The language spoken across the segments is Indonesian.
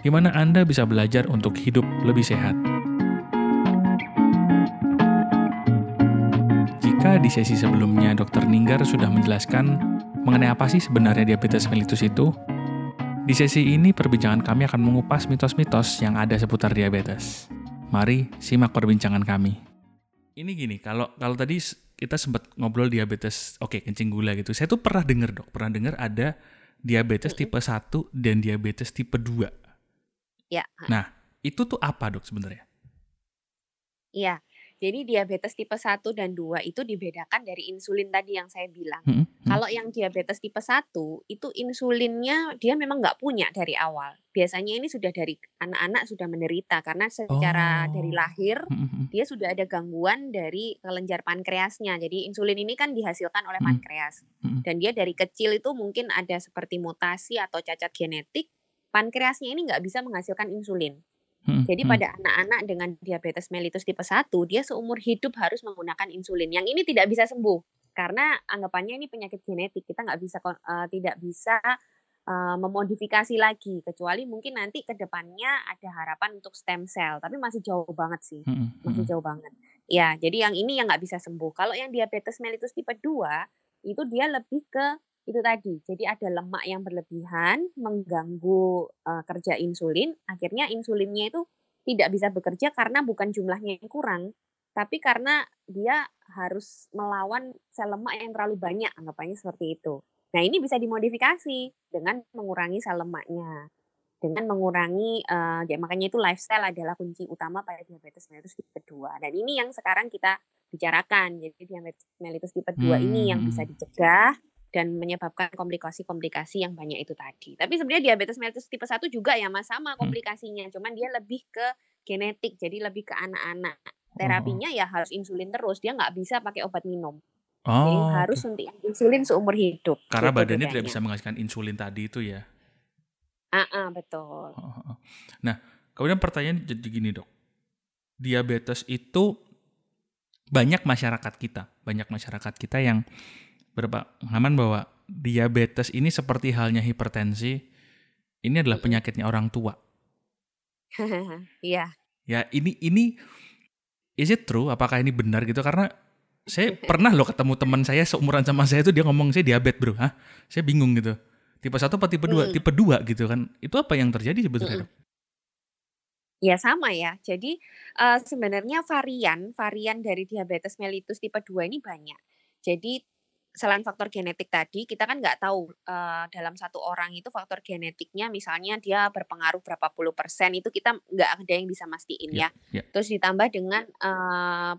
di mana Anda bisa belajar untuk hidup lebih sehat. Jika di sesi sebelumnya Dr. Ninggar sudah menjelaskan mengenai apa sih sebenarnya diabetes mellitus itu, di sesi ini perbincangan kami akan mengupas mitos-mitos yang ada seputar diabetes. Mari simak perbincangan kami. Ini gini, kalau kalau tadi kita sempat ngobrol diabetes, oke okay, kencing gula gitu. Saya tuh pernah dengar dok, pernah dengar ada diabetes tipe 1 dan diabetes tipe 2. Ya. Nah, itu tuh apa dok sebenarnya? Iya. Jadi diabetes tipe 1 dan 2 itu dibedakan dari insulin tadi yang saya bilang. Hmm, hmm. Kalau yang diabetes tipe 1 itu insulinnya dia memang nggak punya dari awal. Biasanya ini sudah dari anak-anak sudah menderita karena secara dari Oh. lahir Hmm, hmm. dia sudah ada gangguan dari kelenjar pankreasnya. Jadi insulin ini kan dihasilkan oleh Hmm. pankreas. Hmm. Dan dia dari kecil itu mungkin ada seperti mutasi atau cacat genetik, pankreasnya ini nggak bisa menghasilkan insulin. Hmm, Jadi hmm. pada anak-anak dengan diabetes mellitus tipe 1, dia seumur hidup harus menggunakan insulin. Yang ini tidak bisa sembuh karena anggapannya ini penyakit genetik. Kita nggak bisa eh, tidak bisa eh, memodifikasi lagi kecuali mungkin nanti ke depannya ada harapan untuk stem cell, tapi masih jauh banget sih. Hmm, Masih hmm. jauh banget. Ya, jadi yang ini yang nggak bisa sembuh. Kalau yang diabetes mellitus tipe 2 itu dia lebih ke itu tadi. Jadi ada lemak yang berlebihan mengganggu eh, kerja insulin, akhirnya insulinnya itu tidak bisa bekerja karena bukan jumlahnya yang kurang, tapi karena dia harus melawan sel lemak yang terlalu banyak, anggapannya seperti itu. Nah, ini bisa dimodifikasi dengan mengurangi sel lemaknya. Dengan mengurangi eh, ya makanya itu lifestyle adalah kunci utama pada diabetes mellitus tipe 2. Dan ini yang sekarang kita bicarakan. Jadi diabetes mellitus tipe 2 ini yang bisa Hmm. dicegah dan menyebabkan komplikasi-komplikasi yang banyak itu tadi. Tapi sebenarnya diabetes mellitus tipe 1 juga ya Mas sama Hmm. komplikasinya, cuman dia lebih ke genetik, jadi lebih ke anak-anak. Oh. Terapinya ya harus insulin terus, dia nggak bisa pakai obat minum. Jadi Oh, harus oke. suntikan insulin seumur hidup. Karena Gitu badannya tidak bisa menghasilkan insulin tadi itu ya. Ah, ah, betul. Oh, oh, oh. Nah, kemudian pertanyaan jadi gini dok, diabetes itu banyak masyarakat kita, banyak masyarakat kita yang berpengalaman bahwa diabetes ini seperti halnya hipertensi, ini adalah penyakitnya orang tua. Iya. Ya ini ini is it true? Apakah ini benar gitu? Karena saya pernah loh ketemu teman saya seumuran sama saya itu dia ngomong saya diabetes bro, hah? Saya bingung gitu. Tipe satu apa tipe dua? Hmm. Tipe dua gitu kan? Itu apa yang terjadi sebetulnya dok? Ya sama ya. Jadi eh, sebenarnya varian varian dari diabetes mellitus tipe 2 ini banyak. Jadi selain faktor genetik tadi, kita kan nggak tahu eh, dalam satu orang itu faktor genetiknya misalnya dia berpengaruh berapa puluh persen itu kita nggak ada yang bisa mastiin Ya, ya. ya. Terus ditambah dengan eh,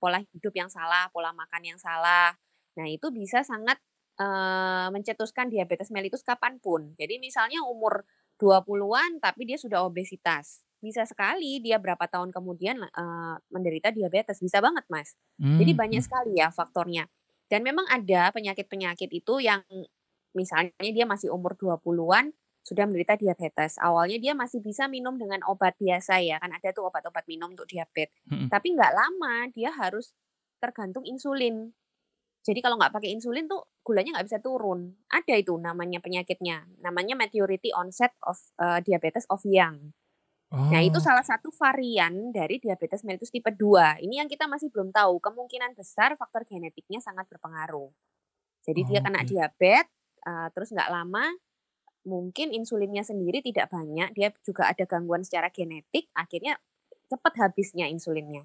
pola hidup yang salah, pola makan yang salah. Nah itu bisa sangat eh, mencetuskan diabetes mellitus kapan pun. Jadi misalnya umur 20-an tapi dia sudah obesitas. Bisa sekali dia berapa tahun kemudian eh, menderita diabetes. Bisa banget, Mas. Jadi Hmm, banyak hmm. sekali ya faktornya. Dan memang ada penyakit-penyakit itu yang misalnya dia masih umur 20-an sudah menderita diabetes. Awalnya dia masih bisa minum dengan obat biasa ya. Kan ada tuh obat-obat minum untuk diabetes. Mm-mm. Tapi nggak lama dia harus tergantung insulin. Jadi kalau nggak pakai insulin tuh gulanya nggak bisa turun. Ada itu namanya penyakitnya. Namanya maturity onset of eh, diabetes of young. Nah, itu Oh, salah satu varian dari diabetes mellitus tipe 2. Ini yang kita masih belum tahu. Kemungkinan besar faktor genetiknya sangat berpengaruh. Jadi dia kena oke. diabetes, eh, terus nggak lama, mungkin insulinnya sendiri tidak banyak. Dia juga ada gangguan secara genetik, akhirnya cepat habisnya insulinnya.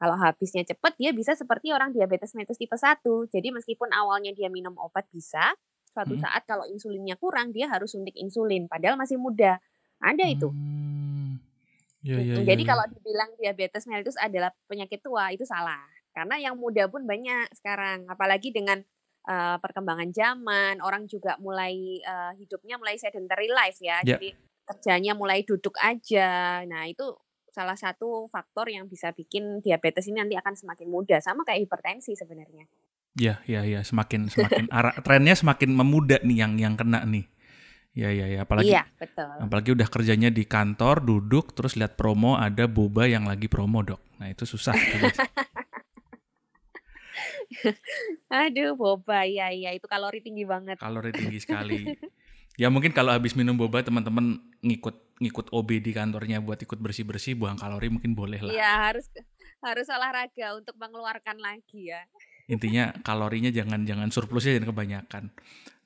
Kalau habisnya cepat, dia bisa seperti orang diabetes mellitus tipe 1. Jadi meskipun awalnya dia minum obat bisa, suatu Mm-mm. saat kalau insulinnya kurang, dia harus suntik insulin. Padahal masih muda. Ada itu. Hmm, ya ya Mm, ya Jadi ya. kalau dibilang diabetes mellitus adalah penyakit tua itu salah. Karena yang muda pun banyak sekarang, apalagi dengan eh, perkembangan zaman, orang juga mulai eh, hidupnya mulai sedentary life ya. Ya. Jadi kerjanya mulai duduk aja. Nah, itu salah satu faktor yang bisa bikin diabetes ini nanti akan semakin mudah sama kayak hipertensi sebenarnya. Iya, iya, iya, semakin semakin arah trennya semakin memuda nih yang yang kena nih. Iya, iya, iya, apalagi Iya, betul. apalagi udah kerjanya di kantor, duduk terus lihat promo ada boba yang lagi promo, Dok. Nah, itu susah. Aduh, boba, ya ya itu kalori tinggi banget. Kalori tinggi sekali. Ya mungkin kalau habis minum boba teman-teman ngikut ngikut OB di kantornya buat ikut bersih-bersih buang kalori mungkin boleh lah. Iya, harus harus olahraga untuk mengeluarkan lagi ya. Intinya kalorinya jangan jangan surplusnya jangan kebanyakan.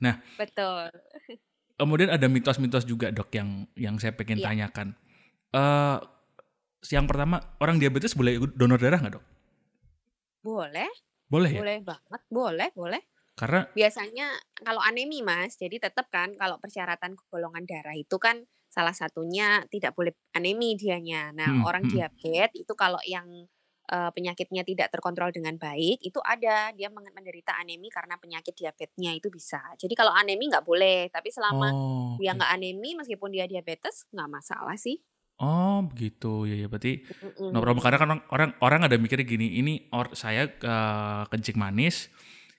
Nah, Betul. Kemudian ada mitos-mitos juga, Dok, yang yang saya pengen Iya. tanyakan. Eh yang pertama, orang diabetes boleh donor darah nggak, Dok? Boleh, Boleh ya? boleh banget, boleh, boleh. Karena Biasanya kalau anemi, Mas, jadi tetap kan kalau persyaratan golongan darah itu kan salah satunya tidak boleh anemi dianya. Nah, Hmm, orang hmm. diabetes itu kalau yang eh, penyakitnya tidak terkontrol dengan baik, itu ada dia menderita anemi karena penyakit diabetesnya itu bisa. Jadi kalau anemi nggak boleh, tapi selama oh, dia nggak anemi meskipun dia diabetes nggak masalah sih. Oh, begitu. Ya, ya berarti Mm-mm. no problem. Karena kan orang orang, ada mikirnya gini, ini or, saya eh, kencing manis,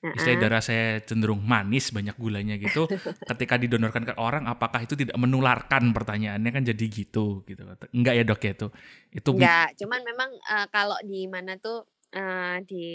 istilahnya Heeh. darah saya cenderung manis, banyak gulanya gitu. Ketika didonorkan ke orang, apakah itu tidak menularkan? Pertanyaannya kan jadi gitu, gitu. Enggak ya dok ya itu? Itu Enggak, cuman memang eh, kalau di mana tuh eh, di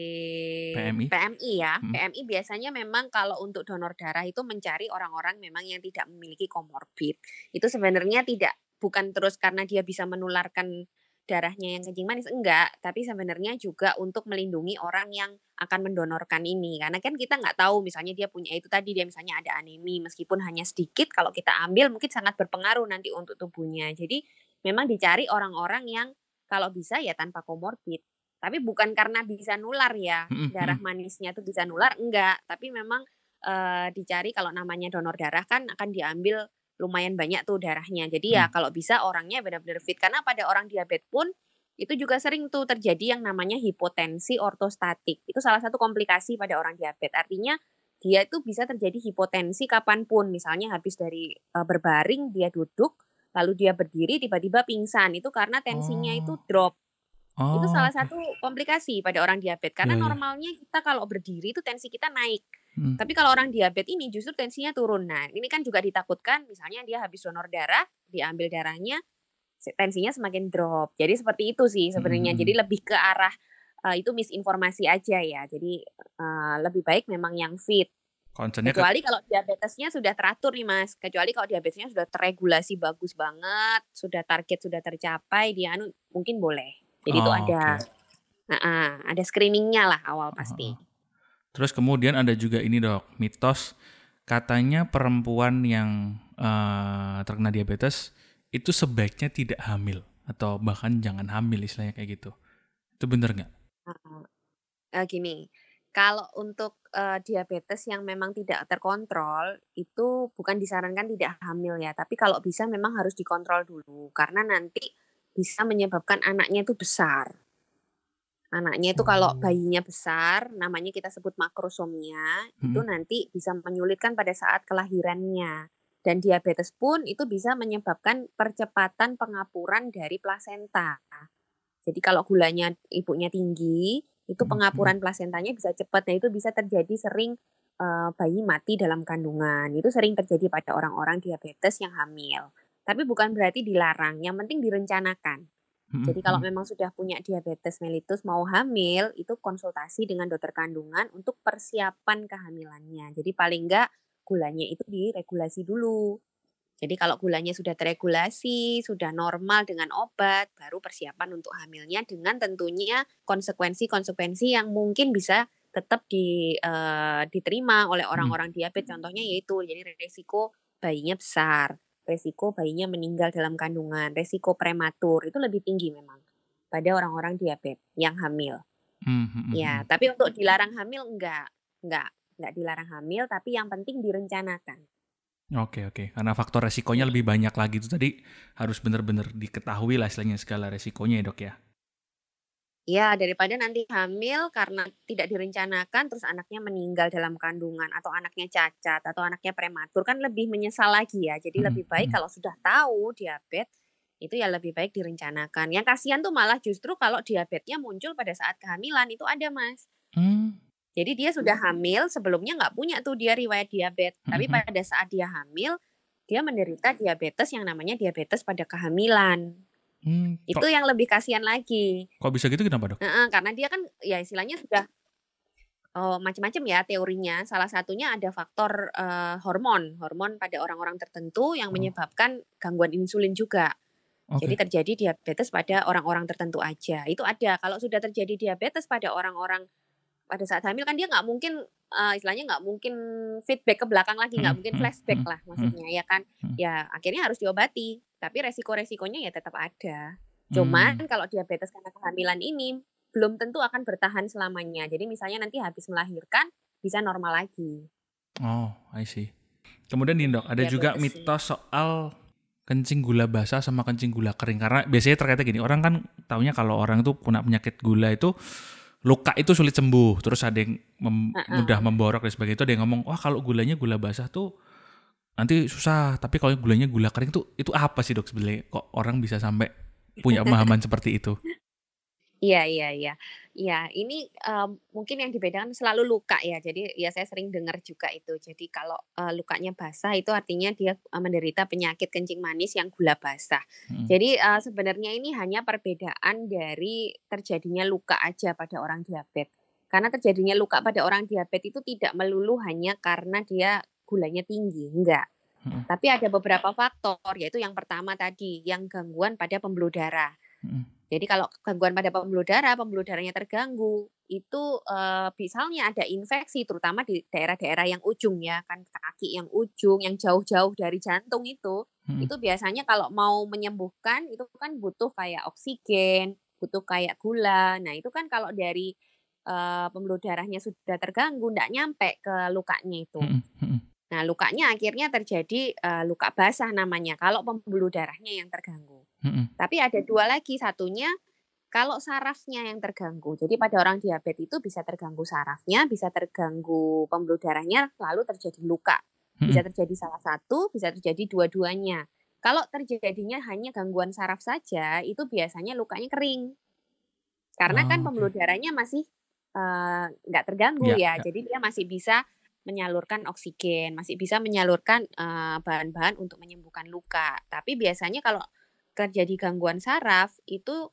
PMI? PMI ya, Hmm. PMI biasanya memang kalau untuk donor darah itu mencari orang-orang memang yang tidak memiliki komorbid. Itu sebenarnya tidak bukan terus karena dia bisa menularkan darahnya yang kencing manis enggak, tapi sebenarnya juga untuk melindungi orang yang akan mendonorkan ini. Karena kan kita nggak tahu misalnya dia punya itu tadi dia misalnya ada anemi meskipun hanya sedikit kalau kita ambil mungkin sangat berpengaruh nanti untuk tubuhnya. Jadi memang dicari orang-orang yang kalau bisa ya tanpa komorbid. Tapi bukan karena bisa nular ya, darah manisnya itu bisa nular enggak, tapi memang eh, dicari kalau namanya donor darah kan akan diambil lumayan banyak tuh darahnya. Jadi ya Hmm. kalau bisa orangnya benar-benar fit karena pada orang diabetes pun itu juga sering tuh terjadi yang namanya hipotensi ortostatik. Itu salah satu komplikasi pada orang diabetes. Artinya dia itu bisa terjadi hipotensi kapan pun. Misalnya habis dari eh, berbaring dia duduk, lalu dia berdiri tiba-tiba pingsan. Itu karena tensinya itu Oh. drop. Oh, Itu salah oke. satu komplikasi pada orang diabetes. Karena Iya, iya. normalnya kita kalau berdiri itu tensi kita naik. Hmm. Tapi kalau orang diabetes ini justru tensinya turun. Nah, ini kan juga ditakutkan misalnya dia habis donor darah, diambil darahnya, tensinya semakin drop. Jadi seperti itu sih sebenarnya. Hmm. Jadi lebih ke arah eh, itu misinformasi aja ya. Jadi eh, lebih baik memang yang fit. Concernnya ke Kecuali kalau diabetesnya sudah teratur nih Mas. Kecuali kalau diabetesnya sudah terregulasi bagus banget, sudah target sudah tercapai, dia anu mungkin boleh. Jadi itu Oh, ada oke. nah, ah, ada screeningnya lah awal pasti. Heeh. Terus kemudian ada juga ini dok, mitos katanya perempuan yang eh, terkena diabetes itu sebaiknya tidak hamil atau bahkan jangan hamil istilahnya kayak gitu. Itu bener nggak? Eh, gini, kalau untuk eh, diabetes yang memang tidak terkontrol itu bukan disarankan tidak hamil ya, tapi kalau bisa memang harus dikontrol dulu karena nanti bisa menyebabkan anaknya itu besar. Anaknya itu kalau bayinya besar, namanya kita sebut makrosomia, itu Mm-mm. nanti bisa menyulitkan pada saat kelahirannya. Dan diabetes pun itu bisa menyebabkan percepatan pengapuran dari plasenta. Jadi kalau gulanya ibunya tinggi, itu Mm-mm. pengapuran plasentanya bisa cepat. Nah itu bisa terjadi sering eh, bayi mati dalam kandungan. Itu sering terjadi pada orang-orang diabetes yang hamil. Tapi bukan berarti dilarang, yang penting direncanakan. Jadi kalau memang sudah punya diabetes mellitus mau hamil, itu konsultasi dengan dokter kandungan untuk persiapan kehamilannya. Jadi paling enggak gulanya itu diregulasi dulu. Jadi kalau gulanya sudah terregulasi, sudah normal dengan obat, baru persiapan untuk hamilnya dengan tentunya konsekuensi-konsekuensi yang mungkin bisa tetap di, eh, diterima oleh orang-orang diabetes. Contohnya yaitu jadi resiko bayinya besar, resiko bayinya meninggal dalam kandungan, resiko prematur itu lebih tinggi memang pada orang-orang diabetes yang hamil. Mm-mm. Ya, tapi untuk dilarang hamil enggak, enggak, enggak dilarang hamil, tapi yang penting direncanakan. Oke oke, karena faktor resikonya lebih banyak lagi itu tadi harus benar-benar diketahui lah istilahnya segala resikonya ya dok ya. Ya, daripada nanti hamil karena tidak direncanakan terus anaknya meninggal dalam kandungan atau anaknya cacat atau anaknya prematur kan lebih menyesal lagi ya. Jadi Mhm lebih baik mhm. kalau sudah tahu diabetes itu ya lebih baik direncanakan. Yang kasihan tuh malah justru kalau diabetesnya muncul pada saat kehamilan itu ada, Mas. Mmm. Jadi dia sudah hamil sebelumnya nggak punya tuh dia riwayat diabetes, Mhm tapi mhm. pada saat dia hamil, dia menderita diabetes yang namanya diabetes pada kehamilan. Mmm, Itu kok yang lebih kasihan lagi. kok bisa gitu kenapa, Dok? Karena dia kan ya istilahnya sudah oh macam-macam ya teorinya. Salah satunya ada faktor, eee, hormon, hormon pada orang-orang tertentu yang Oh. menyebabkan gangguan insulin juga. Jadi Oke. terjadi diabetes pada orang-orang tertentu aja, itu ada. Kalau sudah terjadi diabetes pada orang-orang pada saat hamil kan dia nggak mungkin, eee, istilahnya nggak mungkin feedback ke belakang lagi, nggak Mhm mungkin mhm flashback mhm lah maksudnya ya kan. Ya akhirnya harus diobati, tapi resiko-resikonya ya tetap ada. Cuman Mmm. kalau diabetes karena kehamilan ini belum tentu akan bertahan selamanya. Jadi misalnya nanti habis melahirkan bisa normal lagi. Oh, I see. Kemudian nih, Dok, ada juga Diabetes sih. mitos soal kencing gula basah sama kencing gula kering. Karena biasanya terkaitnya gini, orang kan taunya kalau orang itu punya penyakit gula itu luka itu sulit sembuh. Terus ada yang mem Heeh. mudah memborok dan sebagainya. Itu ada yang ngomong, "Wah, kalau gulanya gula basah tuh nanti susah, tapi kalau gulanya gula kering tuh itu apa sih, Dok, sebenarnya? Kok orang bisa sampai punya pemahaman seperti itu? Iya iya iya. Iya, ini, eee, mungkin yang dibedakan selalu luka ya. Jadi ya saya sering dengar juga itu. Jadi kalau, eee, lukanya basah itu artinya dia, eee, menderita penyakit kencing manis yang gula basah. Mhm. Jadi, eee, sebenarnya ini hanya perbedaan dari terjadinya luka aja pada orang diabetes. Karena terjadinya luka pada orang diabetes itu tidak melulu hanya karena dia gulanya tinggi, enggak. Mhm. Tapi ada beberapa faktor, yaitu yang pertama tadi, yang gangguan pada pembuluh darah. Mhm. Jadi kalau gangguan pada pembuluh darah, pembuluh darahnya terganggu, itu, misalnya ada infeksi terutama di daerah-daerah yang ujung ya, kan kaki yang ujung, yang jauh-jauh dari jantung itu, Mhm. itu biasanya kalau mau menyembuhkan itu kan butuh kayak oksigen, butuh kayak gula. Nah itu kan kalau dari, pembuluh darahnya sudah terganggu, ndak nyampe ke lukanya itu. Mhm mhm. Nah lukanya akhirnya terjadi, eee, luka basah namanya, kalau pembuluh darahnya yang terganggu. Mhm. Tapi ada 2 lagi, satunya kalau sarafnya yang terganggu. Jadi pada orang diabetes itu bisa terganggu sarafnya, bisa terganggu pembuluh darahnya, lalu terjadi luka. Bisa terjadi salah satu, bisa terjadi dua-duanya. Kalau terjadinya hanya gangguan saraf saja, itu biasanya lukanya kering. Karena kan Oh, pembuluh oke. darahnya masih, nggak terganggu Iya ya, iya. jadi dia masih bisa menyalurkan oksigen, masih bisa menyalurkan, bahan-bahan untuk menyembuhkan luka. Tapi biasanya kalau terjadi gangguan saraf, itu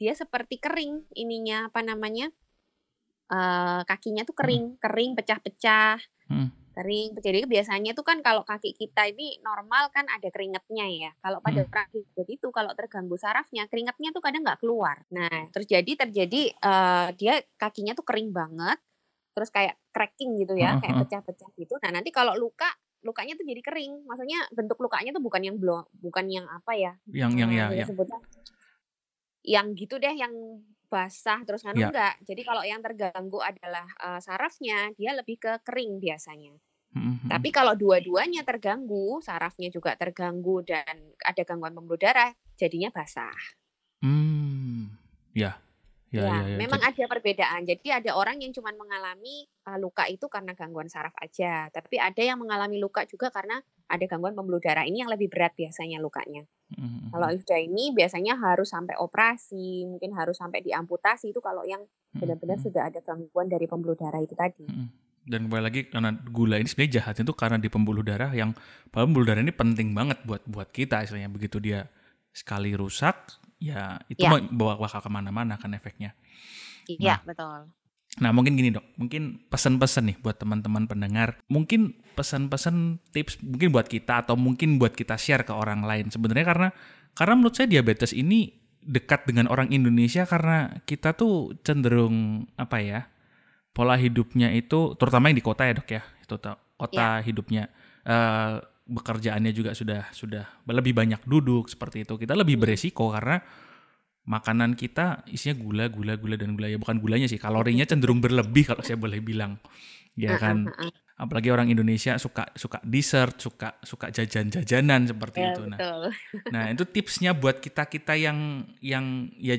dia seperti kering ininya, apa namanya, eee, kakinya tuh kering kering, pecah-pecah, Mhm. kering. Jadi biasanya tuh kan kalau kaki kita ini normal kan ada keringatnya ya. Kalau pada Mhm. orang diabetes itu kalau terganggu sarafnya, keringatnya tuh kadang nggak keluar. Nah, terjadi terjadi, eee, dia kakinya tuh kering banget, terus kayak cracking gitu ya, kayak pecah-pecah gitu. Nah, nanti kalau luka, lukanya tuh jadi kering. Maksudnya bentuk lukanya tuh bukan yang blo bukan yang apa ya, Yang yang ya yang sebutnya yang gitu deh, yang basah terus nganu, Iya. enggak. Jadi kalau yang terganggu adalah, eee, sarafnya, dia lebih ke kering biasanya. Mhm Tapi mhm. kalau dua-duanya terganggu, sarafnya juga terganggu dan ada gangguan pembuluh darah, jadinya basah. Mmm, ya. Ya ya Ya, memang Jad ada perbedaan. Jadi ada orang yang cuman mengalami, eee, luka itu karena gangguan saraf aja, tapi ada yang mengalami luka juga karena ada gangguan pembuluh darah. Ini yang lebih berat biasanya lukanya. Mhm Kalau mhm. sudah ini biasanya harus sampai operasi, mungkin harus sampai diamputasi, itu kalau yang Mhm benar-benar mhm. sudah ada gangguan dari pembuluh darah itu tadi. Mhm. Dan kembali lagi karena gula ini sebenarnya jahatnya itu karena di pembuluh darah yang pembuluh darah ini penting banget buat buat kita istilahnya. Begitu dia sekali rusak, ya itu Ya. bawa bakal ke mana-mana kan efeknya. Iya, Nah betul. nah mungkin gini, Dok, mungkin pesan-pesan nih buat teman-teman pendengar. Mungkin pesan-pesan tips mungkin buat kita atau mungkin buat kita share ke orang lain. Sebenarnya karena karena menurut saya diabetes ini dekat dengan orang Indonesia karena kita tuh cenderung apa ya? Pola hidupnya itu terutama yang di kota ya, Dok ya. Itu ta- kota hidupnya eh bekerjaannya juga sudah sudah lebih banyak duduk seperti itu. Kita lebih Mhm. beresiko karena makanan kita isinya gula, gula, gula dan gula ya bukan gulanya sih, kalorinya cenderung berlebih kalau saya boleh bilang. Ya Heeh kan. heeh. Apalagi orang Indonesia suka suka dessert, suka suka jajan-jajanan seperti Ya, itu. Nah, betul. nah itu tipsnya buat kita-kita yang yang ya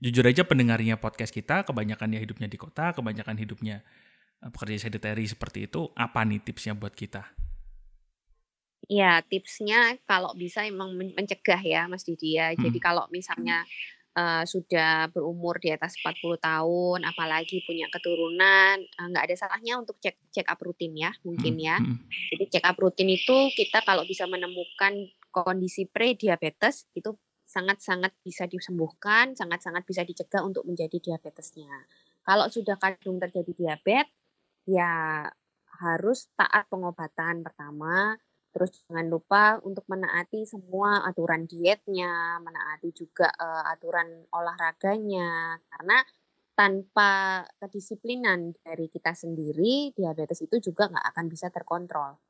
jujur aja pendengarnya podcast kita kebanyakan ya hidupnya di kota, kebanyakan hidupnya eh, pekerja sedentary seperti itu. Apa nih tipsnya buat kita? Ya, tipsnya kalau bisa emang mencegah ya Mas Didi ya. Jadi Hmm. kalau misalnya uh, sudah berumur di atas 40 tahun, apalagi punya keturunan, uh, nggak ada salahnya untuk cek check up rutin ya, mungkin Hmm, ya. hmm, Jadi check up rutin itu kita kalau bisa menemukan kondisi pre-diabetes itu sangat-sangat bisa disembuhkan, sangat-sangat bisa dicegah untuk menjadi diabetesnya. Kalau sudah kadung terjadi diabetes, ya harus taat pengobatan pertama, terus jangan lupa untuk menaati semua aturan dietnya, menaati juga uh, aturan olahraganya, karena tanpa kedisiplinan dari kita sendiri, diabetes itu juga nggak akan bisa terkontrol.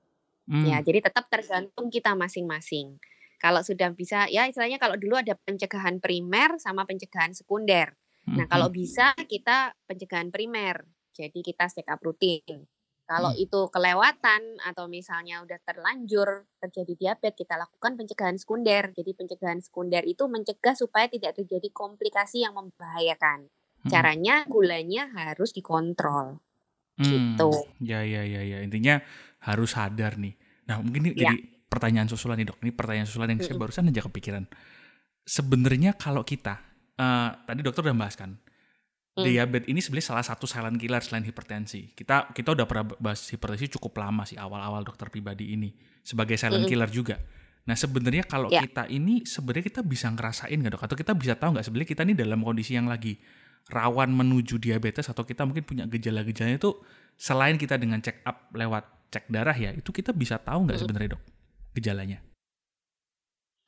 Ya, Hmm. jadi tetap tergantung kita masing-masing. Kalau sudah bisa, ya istilahnya kalau dulu ada pencegahan primer sama pencegahan sekunder. Hmm, Nah, kalau hmm. bisa kita pencegahan primer, jadi kita check up rutin. Kalau Hmm. itu kelewatan atau misalnya udah terlanjur terjadi diabetes, kita lakukan pencegahan sekunder. Jadi pencegahan sekunder itu mencegah supaya tidak terjadi komplikasi yang membahayakan. Hmm. Caranya gulanya harus dikontrol. Hmm, Gitu. ya ya ya ya. Intinya harus sadar nih. Nah, mungkin ini Ya. jadi pertanyaan susulan nih, Dok. Ini pertanyaan susulan yang saya Mm-mm. barusan aja kepikiran. Sebenarnya kalau kita eh, tadi dokter udah bahas kan, Hmm. diabetes ini sebenarnya salah satu silent killer selain hipertensi. Kita kita udah pernah bahas hipertensi cukup lama sih awal-awal dokter pribadi ini sebagai silent Mm-mm. killer juga. Nah, sebenarnya kalau Ya. kita ini sebenarnya kita bisa ngerasain nggak dok? Atau kita bisa tahu nggak sebenarnya kita ini dalam kondisi yang lagi rawan menuju diabetes atau kita mungkin punya gejala-gejalanya itu selain kita dengan check up lewat cek darah ya, itu kita bisa tahu nggak Mm-mm. sebenarnya dok gejalanya?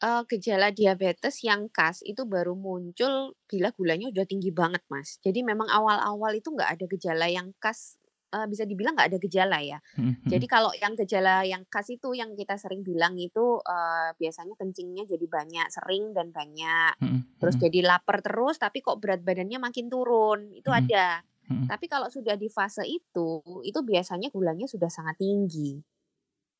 Eh, gejala diabetes yang khas itu baru muncul bila gulanya udah tinggi banget, Mas. Jadi memang awal-awal itu nggak ada gejala yang khas, eee, bisa dibilang nggak ada gejala ya. Hmm, hmm. Jadi kalau yang gejala yang khas itu yang kita sering bilang itu, eee, biasanya kencingnya jadi banyak, sering dan banyak. Hmm, Terus hmm, jadi lapar terus tapi kok berat badannya makin turun, itu hmm, ada. hmm. Tapi kalau sudah di fase itu, itu biasanya gulanya sudah sangat tinggi.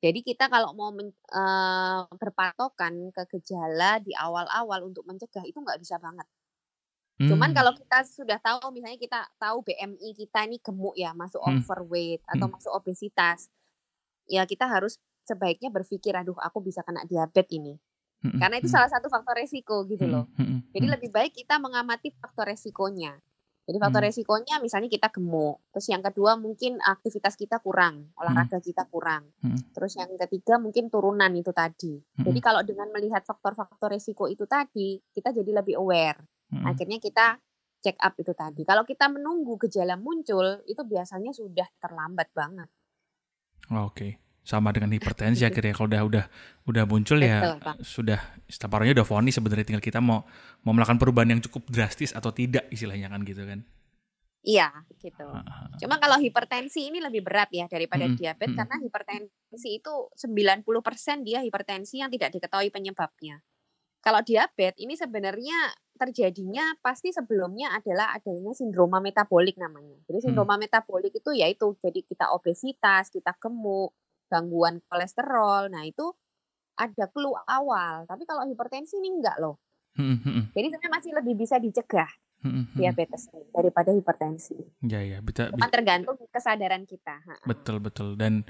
Jadi kita kalau mau men eee, berpatokan ke gejala di awal-awal untuk mencegah itu nggak bisa banget. Cuman Hmm. kalau kita sudah tahu misalnya kita tahu BMI kita ini gemuk ya, masuk Hmm. overweight atau Hmm. masuk obesitas, ya kita harus sebaiknya berpikir, "Aduh aku bisa kena diabetes ini." Hmm, Karena itu hmm. salah satu faktor resiko gitu Hmm, loh. hmm, Jadi hmm. lebih baik kita mengamati faktor resikonya. Jadi faktor Hmm. resikonya misalnya kita gemuk, terus yang kedua mungkin aktivitas kita kurang, Hmm. olahraga kita kurang. Hmm. Terus yang ketiga mungkin turunan itu tadi. Jadi Hmm. kalau dengan melihat faktor-faktor resiko itu tadi, kita jadi lebih aware. Hmm. Akhirnya kita check up itu tadi. Kalau kita menunggu gejala muncul, itu biasanya sudah terlambat banget. Oke. Sama dengan hipertensi akhirnya kalau udah udah udah muncul ya Pak. sudah istilah udah vonis sebenarnya tinggal kita mau mau melakukan perubahan yang cukup drastis atau tidak istilahnya kan gitu kan. Iya, gitu. Heeh. Cuma kalau hipertensi ini lebih berat ya daripada Mm-mm, diabetes mm-mm. karena hipertensi itu 90% dia hipertensi yang tidak diketahui penyebabnya. Kalau diabetes ini sebenarnya terjadinya pasti sebelumnya adalah adanya sindroma metabolik namanya. Jadi Hmm. sindroma metabolik itu yaitu jadi kita obesitas, kita gemuk, gangguan kolesterol. Nah, itu ada clue awal. Tapi kalau hipertensi ini enggak loh. Hmm, hmm, Jadi sebenarnya masih lebih bisa dicegah hmm, hmm, hmm. diabetes daripada hipertensi. Ya ya, bisa, Cuma bisa tergantung kesadaran kita. Betul betul dan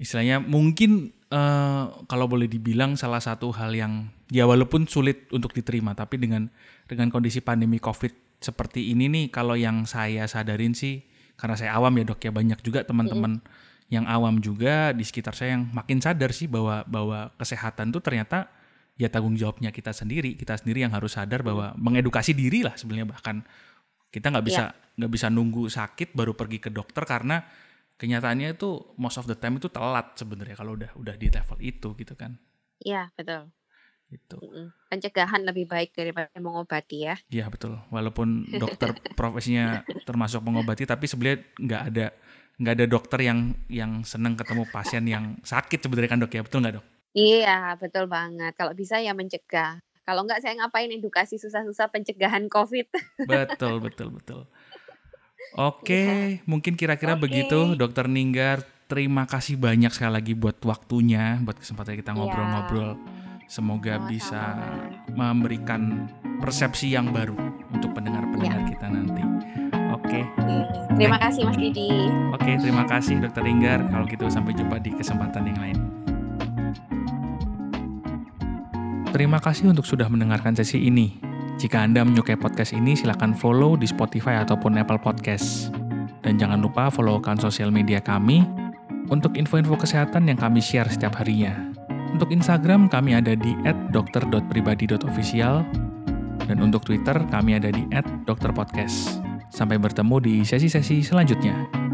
istilahnya mungkin eh, kalau boleh dibilang salah satu hal yang ya walaupun sulit untuk diterima tapi dengan dengan kondisi pandemi Covid seperti ini nih kalau yang saya sadarin sih karena saya awam ya dok ya banyak juga teman-teman yang awam juga di sekitar saya yang makin sadar sih bahwa bahwa kesehatan tuh ternyata ya tanggung jawabnya kita sendiri kita sendiri yang harus sadar bahwa mengedukasi diri lah sebenarnya bahkan kita nggak bisa nggak bisa nunggu sakit baru pergi ke dokter karena kenyataannya itu most of the time itu telat sebenarnya kalau udah udah di level itu gitu kan Iya, betul. Mm-mm. Pencegahan lebih baik daripada mengobati ya. Iya betul walaupun dokter profesinya termasuk mengobati tapi sebenarnya nggak ada nggak ada dokter yang yang senang ketemu pasien yang sakit sebenarnya kan dok ya betul nggak dok Iya, betul banget. Kalau bisa ya mencegah. Kalau enggak saya ngapain edukasi susah-susah pencegahan COVID. betul betul betul oke Iya. mungkin kira-kira Oke. begitu dokter Ninggar terima kasih banyak sekali lagi buat waktunya buat kesempatan kita Iya. ngobrol-ngobrol Semoga Sama-sama. bisa memberikan persepsi yang baru untuk pendengar-pendengar kita nanti. Oke, Oke. Terima kasih Mas Didi. oke terima kasih Dokter Ringgar. Kalau gitu sampai jumpa di kesempatan yang lain. Terima kasih untuk sudah mendengarkan sesi ini. Jika Anda menyukai podcast ini, silakan follow di Spotify ataupun Apple Podcast. Dan jangan lupa follow akun sosial media kami untuk info-info kesehatan yang kami share setiap harinya. Untuk Instagram, kami ada di @dokter.pribadi.official dan untuk Twitter, kami ada di @dokterpodcast. Sampai bertemu di sesi-sesi selanjutnya.